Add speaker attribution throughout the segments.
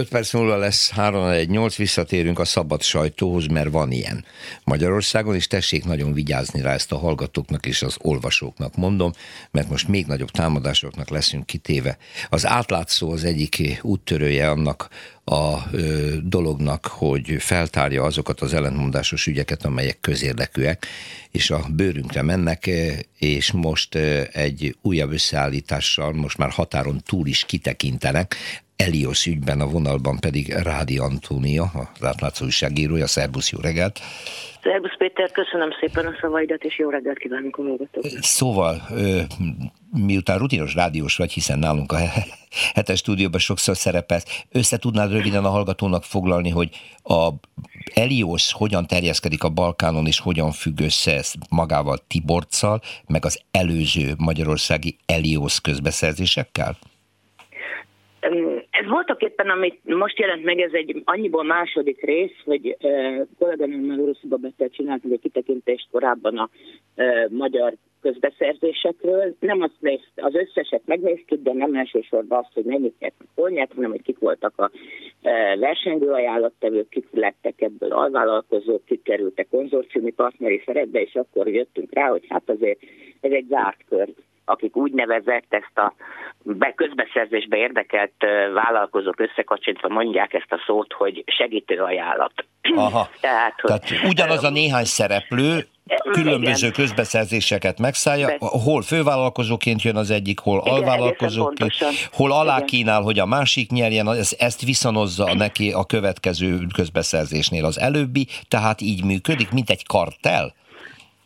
Speaker 1: 5 perc múlva lesz 318, visszatérünk a szabad sajtóhoz, mert van ilyen Magyarországon, és tessék nagyon vigyázni rá ezt a hallgatóknak és az olvasóknak mondom, mert most még nagyobb támadásoknak leszünk kitéve. Az átlátszó az egyik úttörője annak a ö, dolognak, hogy feltárja azokat az ellentmondásos ügyeket, amelyek közérdekűek, és a bőrünkre mennek, és most egy újabb összeállítással, most már határon túl is kitekintenek, Elios ügyben, a vonalban pedig Rádi Antónia, az átlátszó újságírója. Szerbusz, jó reggelt!
Speaker 2: Szerbusz Péter, köszönöm szépen a szavaidat, és jó reggelt kívánunk a hallgatóknak.
Speaker 1: Szóval, miután rutinos rádiós vagy, hiszen nálunk a hetes stúdióban sokszor szerepelsz, össze tudnád röviden a hallgatónak foglalni, hogy a Elios hogyan terjeszkedik a Balkánon, és hogyan függ össze ezt magával Tiborccal, meg az előző magyarországi Elios közbeszerzésekkel?
Speaker 2: Ez voltak éppen, amit most jelent meg, ez egy annyiból második rész, hogy uh, kolléganőmmel Orosziba Bettel csináltunk egy kitekintést korábban a uh, magyar közbeszerzésekről. Nem azt néz, az összeset megnéztük, de nem elsősorban azt, hogy mennyit nyert, hol nyert, hanem hogy kik voltak a uh, versenygő ajánlattevők, kik lettek ebből alvállalkozók, kik kerültek konzorciumi partneri szerepbe, és akkor jöttünk rá, hogy hát azért ez egy zárt kör akik úgynevezett ezt a közbeszerzésbe érdekelt vállalkozók összekacsintva mondják ezt a szót, hogy segítő ajánlat.
Speaker 1: Aha. Tehát, hogy, Tehát ugyanaz a néhány szereplő különböző igen. közbeszerzéseket megszállja, Be... hol fővállalkozóként jön az egyik, hol igen, alvállalkozóként, hol alá kínál, hogy a másik nyerjen, ezt viszonozza neki a következő közbeszerzésnél az előbbi, tehát így működik, mint egy kartel?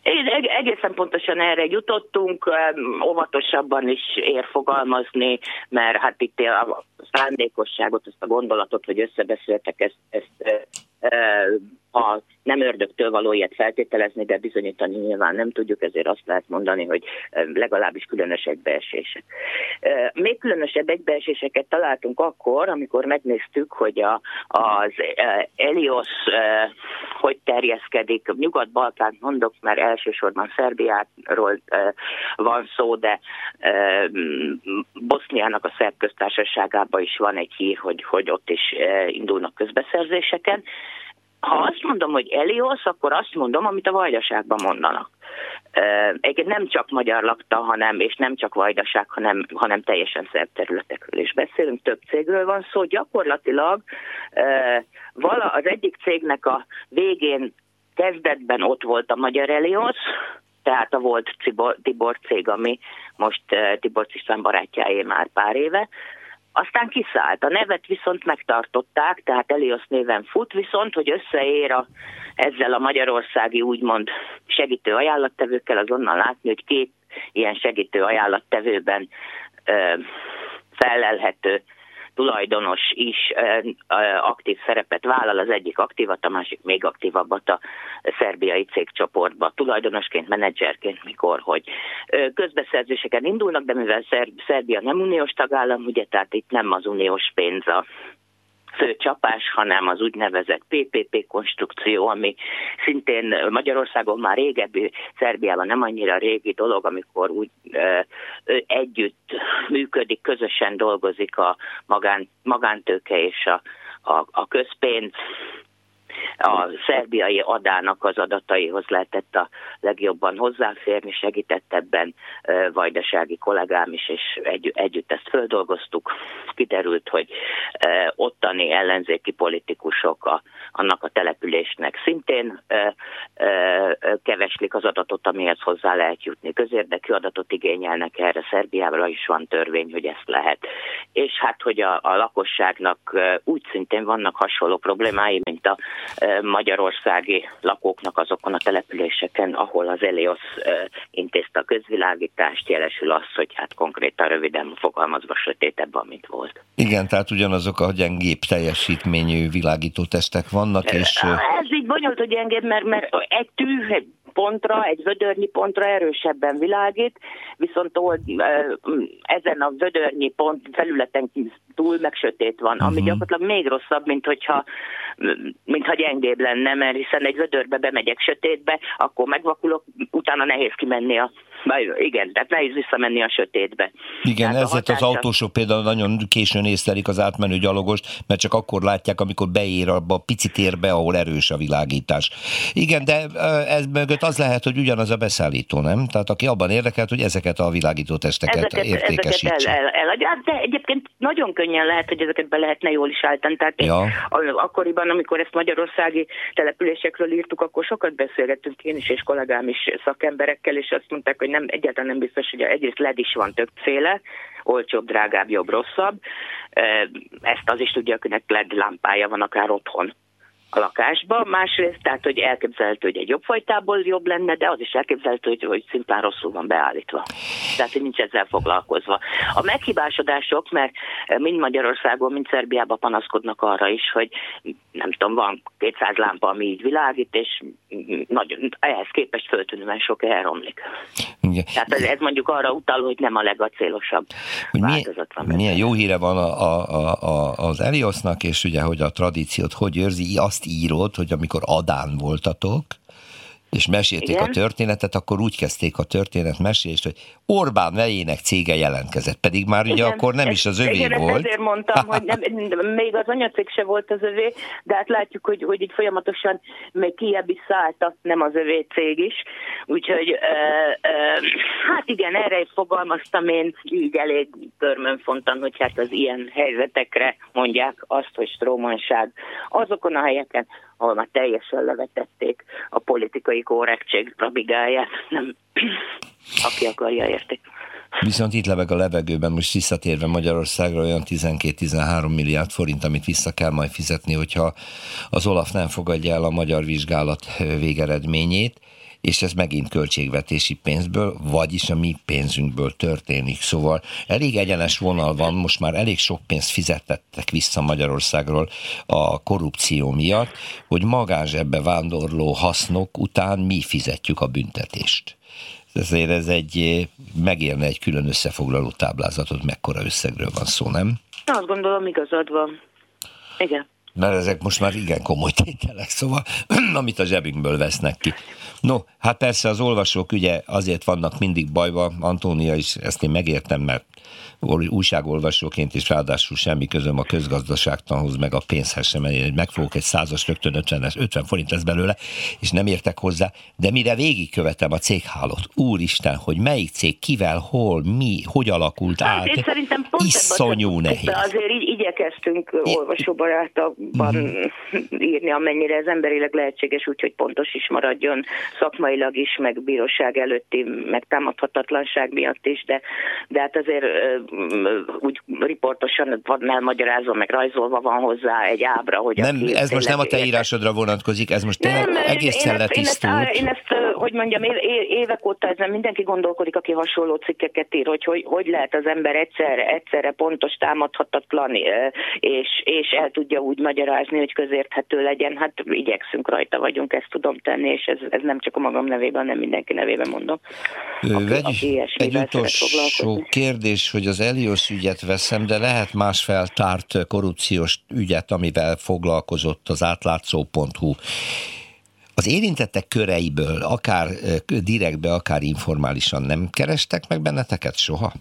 Speaker 2: Én egészen pontosan erre jutottunk, óvatosabban is ér fogalmazni, mert hát itt a szándékosságot, ezt a gondolatot, hogy összebeszéltek ezt, ezt a nem ördögtől való ilyet feltételezni, de bizonyítani nyilván nem tudjuk, ezért azt lehet mondani, hogy legalábbis különös egybeesések. Még különösebb egybeeséseket találtunk akkor, amikor megnéztük, hogy a, az Elios hogy terjeszkedik. Nyugat-Balkánt mondok, mert elsősorban Szerbiáról van szó, de Boszniának a szerb köztársaságában is van egy hír, hogy, hogy ott is indulnak közbeszerzéseken ha azt mondom, hogy Elios, akkor azt mondom, amit a vajdaságban mondanak. Egyébként nem csak magyar lakta, hanem, és nem csak vajdaság, hanem, hanem teljesen szerb területekről is beszélünk, több cégről van szó. Gyakorlatilag vala az egyik cégnek a végén kezdetben ott volt a Magyar Elios, tehát a volt Tibor, Tibor cég, ami most Tibor István barátjáé már pár éve, aztán kiszállt. A nevet viszont megtartották, tehát Elios néven fut, viszont, hogy összeér a, ezzel a magyarországi úgymond segítő ajánlattevőkkel, azonnal látni, hogy két ilyen segítő ajánlattevőben ö, felelhető tulajdonos is aktív szerepet vállal, az egyik aktívat, a másik még aktívabbat a szerbiai cégcsoportba, tulajdonosként, menedzserként, mikor, hogy. Közbeszerzéseken indulnak, de mivel Szerbia nem uniós tagállam, ugye, tehát itt nem az uniós pénz a fő csapás, hanem az úgynevezett PPP konstrukció, ami szintén Magyarországon már régebbi, Szerbiában nem annyira régi dolog, amikor úgy együtt működik, közösen dolgozik a magán, magántőke és a, a, a közpénz, a szerbiai adának az adataihoz lehetett a legjobban hozzáférni, segített ebben vajdasági kollégám is, és egy, együtt ezt földolgoztuk. Kiderült, hogy ottani ellenzéki politikusok a, annak a településnek szintén keveslik az adatot, amihez hozzá lehet jutni. Közérdekű adatot igényelnek erre, Szerbiával is van törvény, hogy ezt lehet. És hát, hogy a, a lakosságnak úgy szintén vannak hasonló problémái, mint a magyarországi lakóknak azokon a településeken, ahol az Elios intézte a közvilágítást, jelesül az, hogy hát konkrétan röviden fogalmazva sötétebb, amit volt.
Speaker 1: Igen, tehát ugyanazok a gyengébb teljesítményű világító tesztek vannak, és...
Speaker 2: Ez így bonyolult, hogy gyengébb, mert, mert egy tű, egy pontra, egy vödörnyi pontra erősebben világít, viszont ezen a vödörnyi pont felületen túl meg sötét van, ami uh-huh. gyakorlatilag még rosszabb, mint hogyha, mintha gyengébb lenne, mert hiszen egy vödörbe bemegyek sötétbe, akkor megvakulok, utána nehéz kimenni a igen, tehát nehéz visszamenni a sötétbe.
Speaker 1: Igen, tehát ezért hatása... az autósok például nagyon későn észlelik az átmenő gyalogost, mert csak akkor látják, amikor beér abba a pici térbe, ahol erős a világítás. Igen, de ez mögött az lehet, hogy ugyanaz a beszállító, nem? Tehát aki abban érdekelt, hogy ezeket a világító testeket ezeket, értékesítse. Ezeket el, el,
Speaker 2: el, de egyébként nagyon könnyen lehet, hogy ezeket be lehetne jól is állítani. Tehát ja. akkoriban, amikor ezt magyarországi településekről írtuk, akkor sokat beszélgettünk én is, és kollégám is szakemberekkel, és azt mondták, hogy nem, egyáltalán nem biztos, hogy egyrészt LED is van többféle, olcsóbb, drágább, jobb, rosszabb. Ezt az is tudja, akinek LED lámpája van akár otthon a lakásba, másrészt, tehát hogy elképzelhető, hogy egy jobb fajtából jobb lenne, de az is elképzelhető, hogy, hogy szimplán rosszul van beállítva. Tehát, hogy nincs ezzel foglalkozva. A meghibásodások, mert mind Magyarországon, mind Szerbiában panaszkodnak arra is, hogy nem tudom, van 200 lámpa, ami így világít, és nagyon, ehhez képest föltűnően sok elromlik. Igen. Tehát ez, ez mondjuk arra utal, hogy nem a legacélosabb hogy változat
Speaker 1: van. Milyen, milyen jó híre van a, a, a, az Eliosnak, és ugye, hogy a tradíciót hogy őrzi, azt írod, hogy amikor Adán voltatok, és mesélték Igen. a történetet, akkor úgy kezdték a történet mesélést, hogy Orbán vejének cége jelentkezett, pedig már ugye Igen, akkor nem ez, is az övé igen, volt.
Speaker 2: Ezért mondtam, hogy nem, még az anyacég se volt az övé, de hát látjuk, hogy, hogy így folyamatosan még kiebb is szállta, nem az övé cég is. Úgyhogy ö, ö, hát igen, erre fogalmaztam én így elég törmönfontan, hogy hát az ilyen helyzetekre mondják azt, hogy strómanság azokon a helyeken, ahol már teljesen levetették a politikai korrektség rabigáját, nem aki akarja érti.
Speaker 1: Viszont itt leveg a levegőben, most visszatérve Magyarországra olyan 12-13 milliárd forint, amit vissza kell majd fizetni, hogyha az Olaf nem fogadja el a magyar vizsgálat végeredményét és ez megint költségvetési pénzből, vagyis a mi pénzünkből történik. Szóval elég egyenes vonal van, most már elég sok pénzt fizetettek vissza Magyarországról a korrupció miatt, hogy magánzsebbe vándorló hasznok után mi fizetjük a büntetést. Ezért ez egy, megérne egy külön összefoglaló táblázatot, mekkora összegről van szó, nem?
Speaker 2: Azt gondolom, igazad van. Igen
Speaker 1: mert ezek most már igen komoly tételek, szóval amit a zsebünkből vesznek ki. No, hát persze az olvasók ugye azért vannak mindig bajba, Antónia is, ezt én megértem, mert újságolvasóként is ráadásul semmi közöm a közgazdaságtanhoz, meg a pénzhez sem, hogy megfogok egy százas, rögtön 50, 50 forint lesz belőle, és nem értek hozzá, de mire végigkövetem a céghálót, úristen, hogy melyik cég, kivel, hol, mi, hogy alakult hát, át,
Speaker 2: én szerintem pont iszonyú nehéz. De azért így igyekeztünk olvasóbarátokban uh-huh. írni, amennyire ez emberileg lehetséges, úgyhogy pontos is maradjon szakmailag is, meg bíróság előtti megtámadhatatlanság miatt is, de, de hát azért úgy riportosan van elmagyarázva, meg rajzolva van hozzá egy ábra, hogy
Speaker 1: nem, ez most nem a te írásodra vonatkozik, ez most nem, egészen letisztult.
Speaker 2: Én ezt, én ezt, hogy mondjam, évek óta ezen mindenki gondolkodik, aki hasonló cikkeket ír, hogy hogy, hogy lehet az ember egyszerre, egyszerre pontos, támadhatatlan, és, és el tudja úgy magyarázni, hogy közérthető legyen. Hát igyekszünk rajta vagyunk, ezt tudom tenni, és ez, ez nem csak a magam nevében, hanem mindenki nevében mondom.
Speaker 1: Aki, Vegy, aki egy utolsó kérdés, hogy az Elios ügyet veszem, de lehet más feltárt korrupciós ügyet, amivel foglalkozott az átlátszó.hu. Az érintettek köreiből, akár direktbe, akár informálisan nem kerestek meg benneteket soha?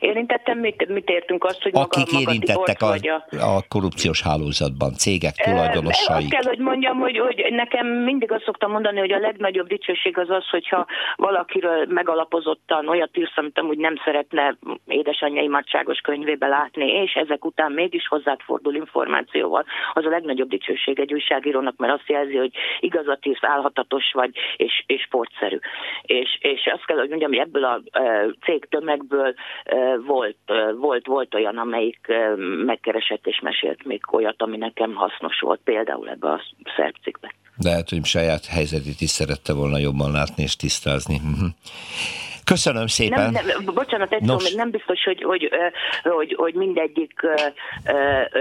Speaker 2: Érintettem, mit, mit értünk azt, hogy
Speaker 1: Akik maga, érintettek a, a, a korrupciós hálózatban, cégek tulajdonosai.
Speaker 2: Azt kell, hogy mondjam, hogy, hogy nekem mindig azt szoktam mondani, hogy a legnagyobb dicsőség az az, hogyha valakiről megalapozottan olyat írsz, amit amúgy nem szeretne édesanyjai imádságos könyvébe látni, és ezek után mégis hozzád fordul információval. Az a legnagyobb dicsőség egy újságírónak, mert azt jelzi, hogy igazat írsz, állhatatos vagy, és, és sportszerű. És, és azt kell, hogy mondjam, hogy ebből a cég tömegből volt, volt, volt olyan, amelyik megkeresett és mesélt még olyat, ami nekem hasznos volt, például ebbe a szercikbe.
Speaker 1: De hát, hogy saját helyzetét is szerette volna jobban látni és tisztázni. Mhm. Köszönöm szépen.
Speaker 2: Nem, nem, bocsánat, egy szó, nem biztos, hogy, hogy, hogy, hogy mindegyik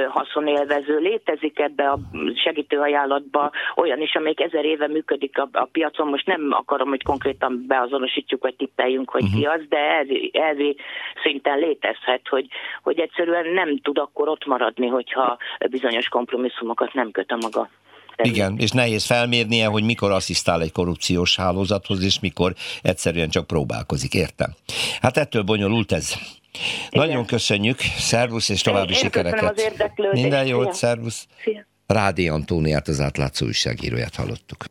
Speaker 2: haszonélvező létezik ebbe a segítőajánlatba olyan is, amelyik ezer éve működik a, a piacon. Most nem akarom, hogy konkrétan beazonosítjuk, vagy tippeljünk, hogy uh-huh. ki az, de elvi, elvi szinten létezhet, hogy, hogy egyszerűen nem tud akkor ott maradni, hogyha bizonyos kompromisszumokat nem köt a maga
Speaker 1: Igen, és nehéz felmérnie, hogy mikor asszisztál egy korrupciós hálózathoz, és mikor egyszerűen csak próbálkozik, értem. Hát ettől bonyolult ez. Igen. Nagyon köszönjük, szervusz és további
Speaker 2: Én
Speaker 1: sikereket.
Speaker 2: az érdeklődést.
Speaker 1: Minden jót,
Speaker 2: Szia.
Speaker 1: szervusz.
Speaker 2: Szia.
Speaker 1: Rádi Antóniát, az átlátszó újságíróját hallottuk.